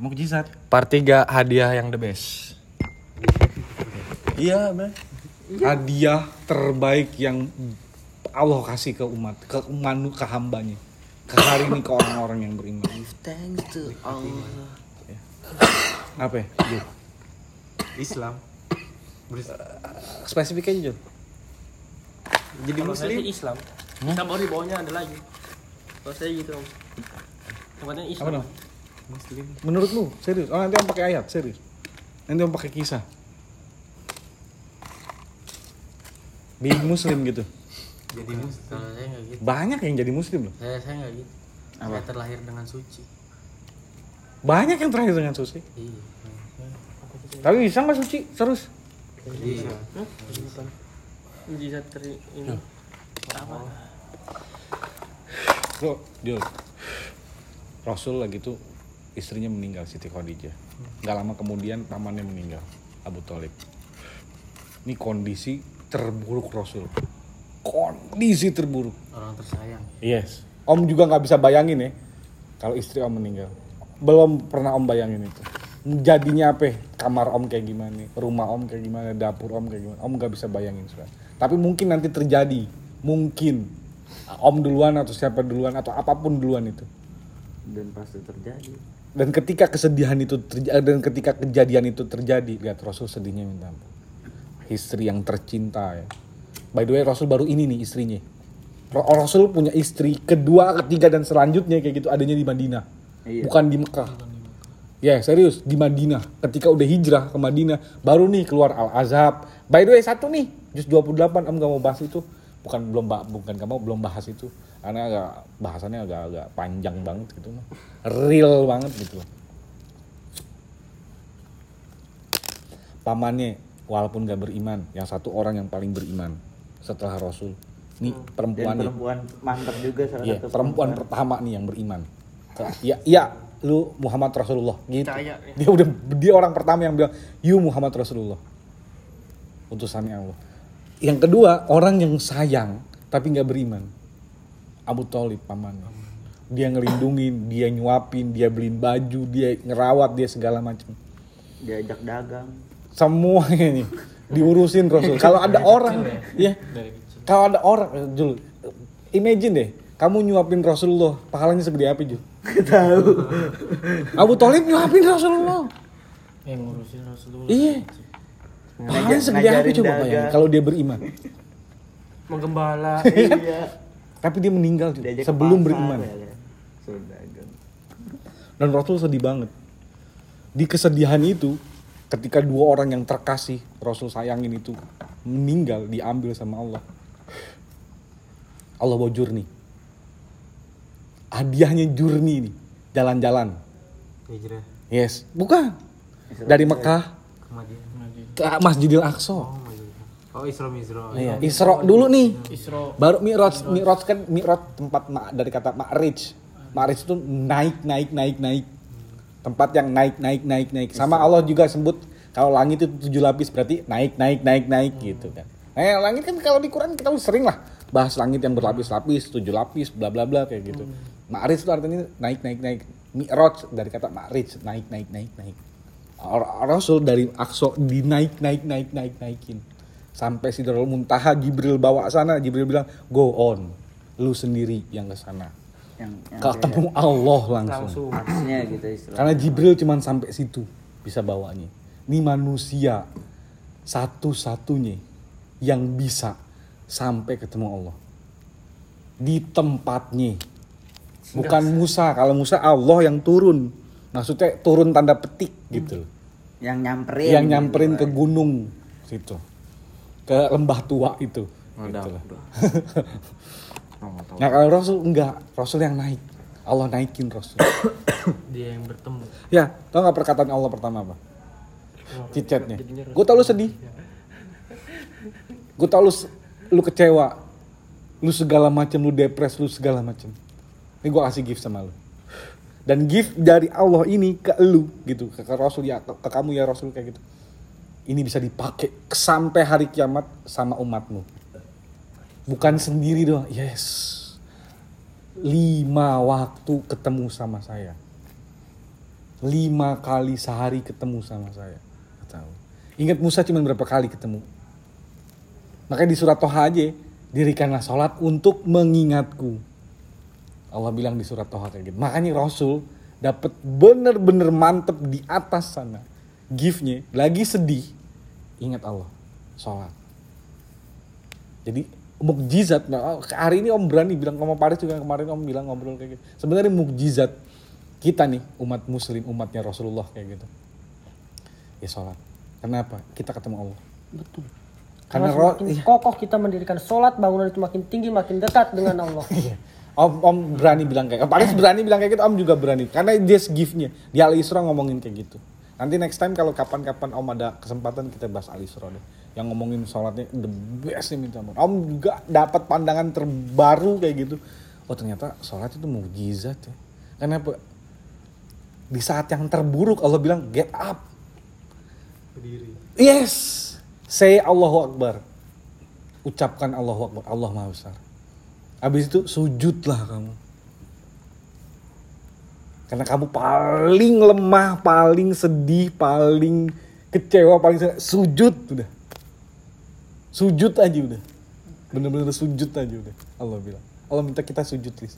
Mukjizat. Part 3 hadiah yang the best. Iya, Bang. Hadiah terbaik yang Allah kasih ke umat, ke manu ke hambanya. Ke hari ini ke orang-orang yang beriman. Thanks to Allah. Apa ya? Jul? Islam. Spesifik aja, Jul. Jadi Kalau saya muslim. sih Islam. Islam baru di bawahnya ada lagi. Kalau saya gitu. Tempatnya Apa Islam. Dong? Menurut lu, serius? Oh, nanti om pakai ayat, serius. Nanti om pakai kisah. Being muslim gitu. Jadi muslim. Kalau saya nggak gitu. Banyak yang jadi muslim loh. Saya saya nggak gitu. Saya terlahir dengan suci. Banyak yang terakhir dengan suci. Iya. Tapi bisa nggak suci terus? Iya. Mujizat teri ini. Apa? Bro, Jul. Rasul lagi tuh istrinya meninggal Siti Khadijah. Gak lama kemudian pamannya meninggal, Abu Talib. Ini kondisi terburuk Rasul. Kondisi terburuk. Orang tersayang. Yes. Om juga nggak bisa bayangin ya kalau istri Om meninggal. Belum pernah Om bayangin itu. Jadinya apa? ya? Kamar Om kayak gimana? Rumah Om kayak gimana? Dapur Om kayak gimana? Om nggak bisa bayangin sekarang. Tapi mungkin nanti terjadi. Mungkin. Om duluan atau siapa duluan atau apa pun duluan itu. Dan pasti terjadi. Dan ketika kesedihan itu terjadi dan ketika kejadian itu terjadi, lihat Rasul sedihnya minta ampun. Istri yang tercinta ya. By the way Rasul baru ini nih istrinya. Ra- Rasul punya istri kedua, ketiga dan selanjutnya kayak gitu adanya di Madinah. Iya. Bukan di Mekah. Ya serius di Madinah. Ketika udah hijrah ke Madinah, baru nih keluar Al Azhab. By the way satu nih, juz 28 Om gak mau bahas itu. Bukan belum bukan kamu belum bahas itu. Karena agak bahasannya agak agak panjang banget gitu mah. Real banget gitu. Pamannya walaupun gak beriman, yang satu orang yang paling beriman setelah Rasul. Ini Dan perempuan nih. perempuan mantap juga salah Iya, satu perempuan pertama nih yang beriman. Ya, ya, lu Muhammad Rasulullah gitu. Percaya, ya. Dia udah dia orang pertama yang bilang, "You Muhammad Rasulullah." Utusannya Allah. Yang kedua, orang yang sayang tapi nggak beriman. Abu Talib pamannya. Dia ngelindungin, dia nyuapin, dia beliin baju, dia ngerawat, dia segala macam. diajak dagang. Semuanya nih diurusin Rasul. Kalau ada orang, ya, kalau ada orang, Jul, imagine deh, kamu nyuapin Rasulullah, pahalanya segede apa Jul? Tahu. Abu Talib nyuapin Rasulullah. Yang ngurusin Rasulullah. Iya. Pahalanya segede apa coba bayangin kalau dia beriman. Menggembala. iya. Tapi dia meninggal Diajak sebelum pasar, beriman. ya dagang. Dan Rasul sedih banget. Di kesedihan itu, ketika dua orang yang terkasih Rasul sayangin itu meninggal, diambil sama Allah. Allah bawa jurni. Hadiahnya jurni nih, jalan-jalan. Hijrah Yes, bukan. Dari Mekah ke Madinah. Ke Masjidil Aqsa. Oh. Oh, Isra Misra. Iya, Isra dulu nih. Isra. Baru Mi'raj, Mi'raj kan Mi'raj tempat ma- dari kata Ma'rij. Ma'rij itu naik, naik, naik, naik. Tempat yang naik, naik, naik, naik. Sama Allah juga sebut kalau langit itu tujuh lapis berarti naik, naik, naik, naik gitu kan. Eh langit kan kalau di Quran kita sering lah bahas langit yang berlapis-lapis, tujuh lapis, bla bla bla kayak gitu. Ma'rij itu artinya naik, naik, naik. Mi'raj dari kata Ma'rij, naik, naik, naik, naik. Rasul dari Aqsa dinaik, naik, naik, naik, naikin. Sampai Sidratul Muntaha Jibril bawa sana, Jibril bilang, "Go on. Lu sendiri yang ke sana." Yang, yang Ketemu Allah langsung. Langsung. gitu. Karena Jibril cuman sampai situ bisa bawanya. Ini manusia satu-satunya yang bisa sampai ketemu Allah. Di tempatnya. Bukan Musa. Kalau Musa Allah yang turun. Maksudnya turun tanda petik gitu. Yang nyamperin. yang gitu. nyamperin ke gunung situ. Ke lembah tua itu. Udah, Gitu udah. Oh, nah kalau Rasul enggak. Rasul yang naik. Allah naikin Rasul. Dia yang bertemu. ya tau nggak perkataan Allah pertama apa? Cicetnya. Gue tau lu sedih. Gue tau lu lu kecewa. Lu segala macam lu depres lu segala macam ini gue kasih gift sama lu dan gift dari Allah ini ke lu gitu. Ke, ke Rasul ya ke, ke kamu ya Rasul kayak gitu. Ini bisa dipakai sampai hari kiamat sama umatmu. Bukan sendiri doang. Yes. Lima waktu ketemu sama saya. Lima kali sehari ketemu sama saya. Allah. ingat Musa cuma berapa kali ketemu? Makanya di surat Toha aja dirikanlah sholat untuk mengingatku Allah bilang di surat Toha kayak gitu makanya Rasul dapat bener-bener mantep di atas sana. Giftnya lagi sedih ingat Allah sholat. Jadi mukjizat nah, hari ini om berani bilang sama Paris juga kemarin om bilang ngobrol kayak gitu. Sebenarnya mukjizat kita nih umat muslim umatnya Rasulullah kayak gitu. Ya sholat. Kenapa? Kita ketemu Allah. Betul. karena Karena semakin kokoh kita mendirikan sholat, bangunan itu makin tinggi, makin dekat dengan Allah. Iya. Om, om berani bilang kayak, Paris berani bilang kayak gitu, Om juga berani. Karena dia giftnya. Di Al Isra ngomongin kayak gitu. Nanti next time kalau kapan-kapan Om ada kesempatan kita bahas Al Isra deh. Yang ngomongin sholatnya the best nih minta ampun. Om juga dapat pandangan terbaru kayak gitu. Oh ternyata sholat itu mujizat ya. Kenapa? Di saat yang terburuk Allah bilang get up. Berdiri. Yes. Say Allahu Akbar. Ucapkan Allahu Akbar. Allah Maha Besar. Habis itu sujudlah kamu. Karena kamu paling lemah, paling sedih, paling kecewa, paling sedih. sujud udah. Sujud aja udah. Bener-bener sujud aja udah. Allah bilang. Allah minta kita sujud, Lis.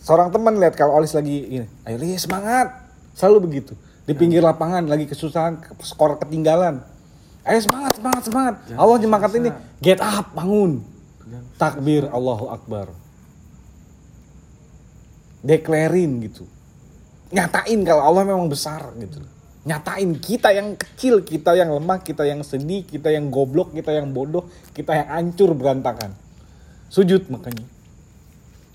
Seorang teman lihat kalau Olis lagi ini, ayo Lis semangat. Selalu begitu. Di pinggir lapangan lagi kesusahan, skor ketinggalan. Ayo semangat, semangat, semangat. Allah nyemangat ini, get up, bangun. Takbir Allahu Akbar. Declarein gitu. Nyatain kalau Allah memang besar gitu. Nyatain kita yang kecil, kita yang lemah, kita yang sedih, kita yang goblok, kita yang bodoh, kita yang hancur berantakan. Sujud makanya.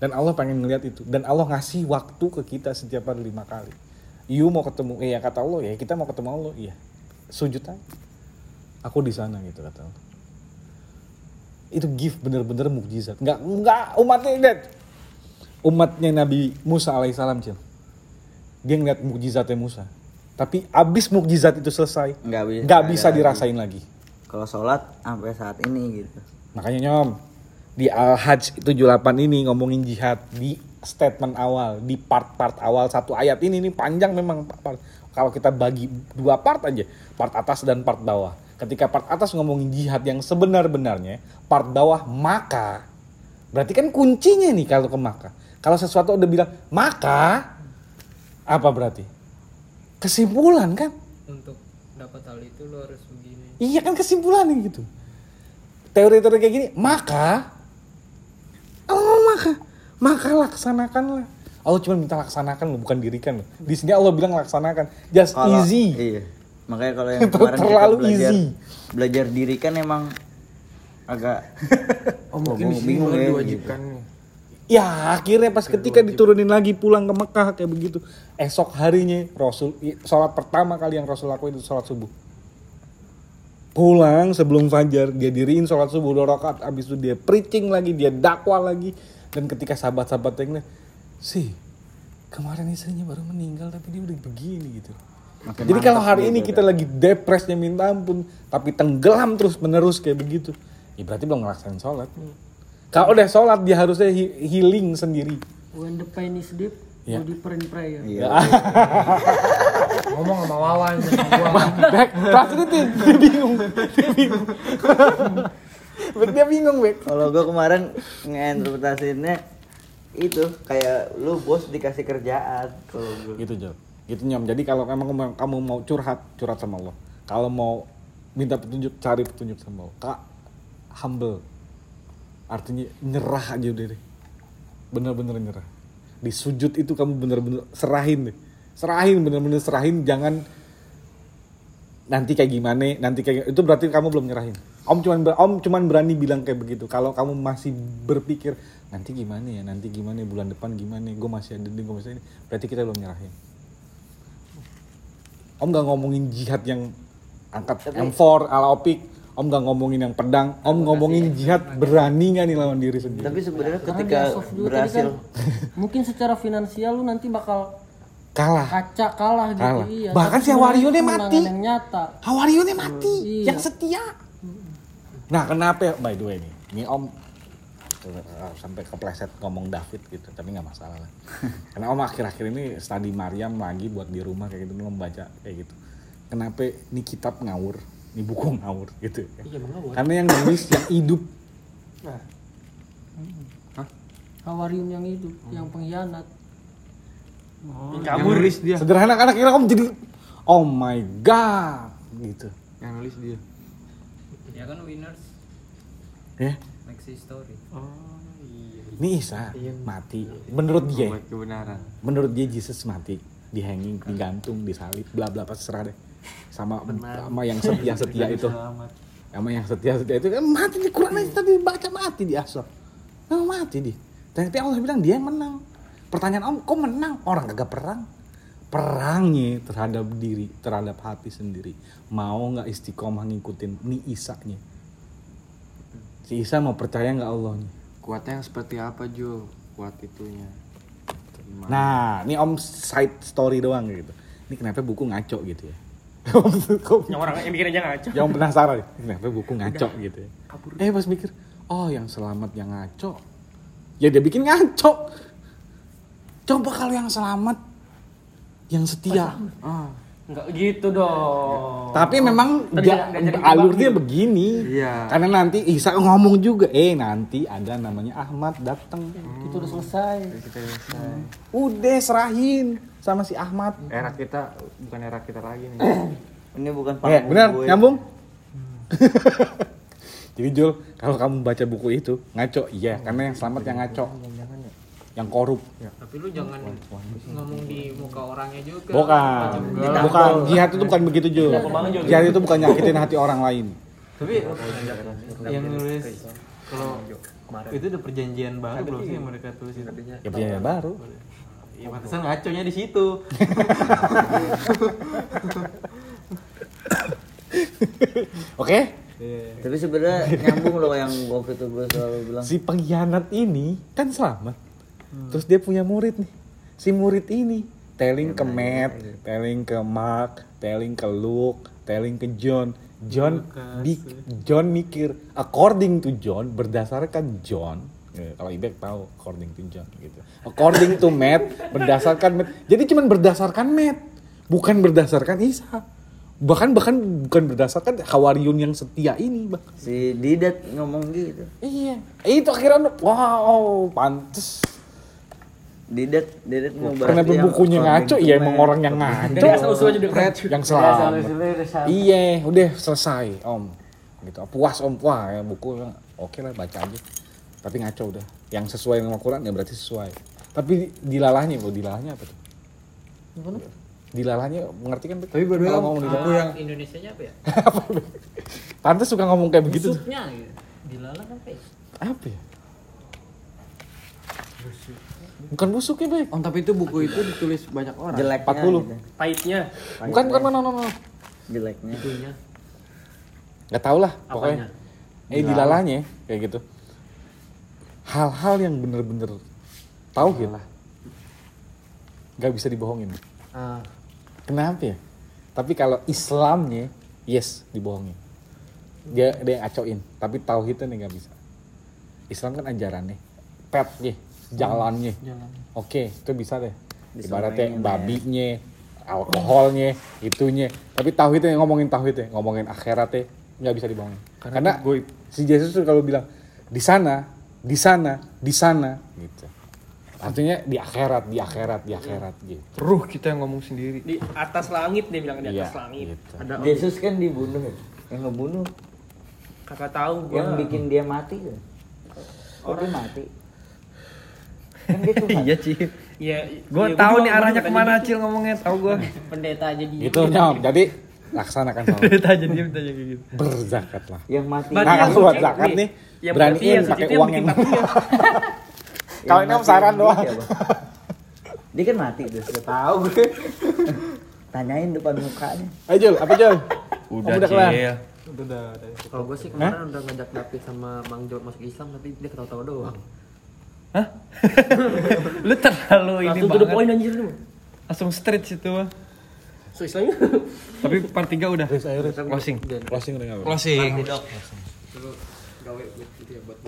Dan Allah pengen ngeliat itu. Dan Allah ngasih waktu ke kita setiap hari lima kali. You mau ketemu, eh ya kata Allah ya kita mau ketemu Allah, iya. Sujud aja. Aku di sana gitu kata Allah. Itu gift bener-bener mukjizat. Nggak, nggak umatnya lihat. Umatnya Nabi Musa alaihissalam cil. Dia ngeliat mukjizatnya Musa. Tapi abis mukjizat itu selesai, Nggak bisa. nggak bisa dirasain lagi. Kalau sholat sampai saat ini gitu. Makanya nyom, di Al-Hajj 78 ini ngomongin jihad di statement awal, di part-part awal satu ayat ini nih panjang memang part. Kalau kita bagi dua part aja, part atas dan part bawah. Ketika part atas ngomongin jihad yang sebenar-benarnya, part bawah maka berarti kan kuncinya nih kalau ke maka. Kalau sesuatu udah bilang maka apa berarti? Kesimpulan kan? Untuk dapat hal itu lo harus begini. Iya kan kesimpulannya gitu. Teori-teori kayak gini, maka Allah maka maka laksanakanlah. Allah cuma minta laksanakan loh, bukan dirikan loh. Di sini Allah bilang laksanakan, just Kalau- easy. Iya. Makanya kalau yang kemarin kita terlalu belajar, easy. belajar diri kan emang agak Oh mungkin bingung ya, diwajibkan nih. Ya akhirnya pas ketika diturunin lagi pulang ke Mekah kayak begitu. Esok harinya Rasul, sholat pertama kali yang Rasul lakuin itu sholat subuh. Pulang sebelum fajar dia diriin sholat subuh dua rakaat. Abis itu dia preaching lagi, dia dakwah lagi. Dan ketika sahabat-sahabat yang sih kemarin istrinya baru meninggal tapi dia udah begini gitu. Makin Jadi kalau hari ini kita lagi depresnya minta ampun, tapi tenggelam terus menerus kayak begitu, ya berarti belum ngerasain sholat. Kalau udah sholat dia harusnya he- healing sendiri. When the pain is deep, Ya. go deeper in prayer. Iya. Ngomong sama Wawan gua. Bek, translating. Dia bingung. Dia bingung. Bek, dia bingung, Bek. Kalau gue kemarin ngeinterpretasiinnya itu kayak lu bos dikasih kerjaan kalau gue. Gitu, Jol. Gitu, Nyom. Jadi kalau emang kamu- mau curhat, curhat sama Allah. Kalau mau minta petunjuk, cari petunjuk sama Allah. Kak, humble. Artinya nyerah aja udah deh. Bener-bener nyerah. Di sujud itu kamu bener-bener serahin deh. Serahin, bener-bener serahin. Jangan nanti kayak gimana, nanti kayak itu berarti kamu belum nyerahin. Om cuman Om cuman berani bilang kayak begitu. Kalau kamu masih berpikir nanti gimana ya, nanti gimana bulan depan gimana, gue masih ada di gue masih ini, berarti kita belum nyerahin. Om gak ngomongin jihad yang angkat M4 ala opik. Om gak ngomongin yang pedang. Om ngomongin jihad berani gak nih lawan diri sendiri. Tapi sebenarnya ketika berhasil kan, mungkin secara finansial lu nanti bakal Kalah. kaca kalah gitu Kalah. iya. Bahkan Tapi si Wario sebenarnya nih mati. yang nyata. Hawarionya mati, Iya. yang setia. Nah kenapa ya? By the way nih, ini Om eh, sampai kepleset ngomong David gitu tapi nggak masalah lah. Karena om akhir-akhir ini studi Maryam lagi buat di rumah kayak gitu membaca kayak gitu. Kenapa ini kitab ngawur? Ini buku ngawur gitu Iya, mengawur. karena yang nulis yang hidup. Hawarium yang itu, yang pengkhianat. Yang Yang kabur. nulis dia. sederhana karena kira om jadi oh my god gitu. Yang nulis dia. Ya kan winners ya next story. Oh, iya. ini Isa mati. Menurut dia. Kebenaran. menurut dia Jesus mati. Di hanging digantung disalib bla bla pas serah deh. Sama sama yang setia setia itu. sama yang setia setia itu. Kan mati di Quran aja tadi baca mati di asal nah, mati di. Tapi Allah bilang dia yang menang. Pertanyaan om kok menang? Orang kagak perang. Perangnya terhadap diri terhadap hati sendiri. Mau nggak istiqomah ngikutin nih Isa-nya si Isa mau percaya nggak Allahnya Kuatnya yang seperti apa Jo? Kuat itunya. Gimana? Nah, ini Om side story doang gitu. Ini kenapa buku ngaco gitu ya? Yang orang yang bikin aja ngaco. yang penasaran, ini kenapa buku ngaco gitu ya? Eh pas mikir, oh yang selamat yang ngaco, ya dia bikin ngaco. Coba kalau yang selamat, yang setia. Ah. Enggak gitu dong. Tapi memang Tadi nggak jadi alurnya begini. Iya. Karena nanti Isa ngomong juga, eh nanti ada namanya Ahmad datang. Itu udah selesai. Kita selesai. Udah serahin sama si Ahmad. Era kita bukan era kita lagi nih. Ini bukan Eh, panggung benar, gue. nyambung. Jadi Jul, kalau kamu baca buku itu ngaco, iya, karena yang selamat yang ngaco, yang korup. Tapi lu jangan ngomong di muka orangnya juga. Bukan, Juga. bukan jihad itu bukan begitu Jul. Jihad itu bukan nyakitin hati orang lain. Tapi yang nulis kalau itu udah perjanjian baru belum sih yang mereka tulis itu? Ya perjanjian baru. Ya pantesan ngaconya di situ. Oke? Tapi sebenarnya nyambung loh yang waktu itu gue selalu bilang. Si pengkhianat ini kan selamat. Terus dia punya murid nih. Si murid ini telling ke Matt, telling ke Mark, telling ke Luke, telling ke John. John John mikir according to John berdasarkan John Ya, kalau Ibek tahu according to John gitu. According to Matt berdasarkan Matt. Jadi cuman berdasarkan Matt, bukan berdasarkan Isa. Bahkan bahkan bukan berdasarkan Hawariun yang setia ini, Bang. Si Didat ngomong gitu. Iya, itu akhirnya wow, pantes. Didat, Didat mau Karena bukunya ngaco, iya emang orang yang ngaco. Dari asal usulnya juga ngaco. Yang selamat. Iya, udah selesai, Om. Gitu. Puas Om, wah ya buku oke lah baca aja. Tapi ngaco udah. Yang sesuai dengan Al-Quran ya berarti sesuai. Tapi dilalahnya, bro, dilalahnya apa tuh? Dilalahnya mengerti kan? Tapi berdua ngomong Ah, dilalah. Indonesia-nya apa ya? Pantes suka ngomong kayak begitu. tuh. Busuknya gitu. Dilalah apa ya? Apa ya? Bukan busuk ya, Bek. Oh, tapi itu buku itu ditulis banyak orang. Jeleknya 40. gitu. Pahitnya. Bukan, bukan, no, no, no. Jeleknya. Itunya. Nggak tahu lah, pokoknya. Apanya? Eh, dilalahnya kayak gitu. Hal-hal yang bener-bener tauhid lah. Nggak bisa dibohongin. Ah, Kenapa ya? Tapi kalau Islamnya, yes, dibohongin. Dia dia ngacoin, tapi tauhidnya nih nggak bisa. Islam kan ajarannya, petnya, jalannya. Oke, itu bisa deh. Ibaratnya Disamain ya. babinya, alkoholnya, itunya. Tapi tauhidnya ngomongin tauhidnya, ngomongin akhiratnya nggak bisa dibohongin. Karena, si Yesus tuh kalau bilang di sana, di sana, di sana, gitu. Artinya di akhirat, di akhirat, di akhirat gitu. Ruh kita yang ngomong sendiri. Di atas langit dia bilang di atas Iya, langit. gitu. Ada Yesus kan dibunuh ya. Yang ngebunuh, kakak tahu gua. yang bikin dia mati kan. Oh dia mati. Kan Iya, Ci. Iya, Gue iya, tahu gua nih arahnya ke mana. Cil ngomongnya, tahu gue. pendeta aja di Gitu nyom. Jadi laksanakan. Kita aja diem aja gitu. Berzakat lah. yang mati. Nah, yang kalau buat zakat nih, nih, yang beraniin berarti yang pakai itu uang yang- patungnya. Kalau ini om saran doang. Dia, kan mati tuh, sudah tahu gue. Tanyain depan mukanya. Ayo Jul, apa Jul? Udah, udah kelar. Cil. Kalau gue sih kemarin udah ngajak David sama Mang Jo masuk Islam tapi dia ketawa-tawa doang. Lu terlalu ini Langsung to the banget. point anjir lu. Langsung straight situ. mah. So Islamnya. Tapi part 3 udah. Closing. Closing udah nggak apa? Closing. Dulu gawe buat itu ya buat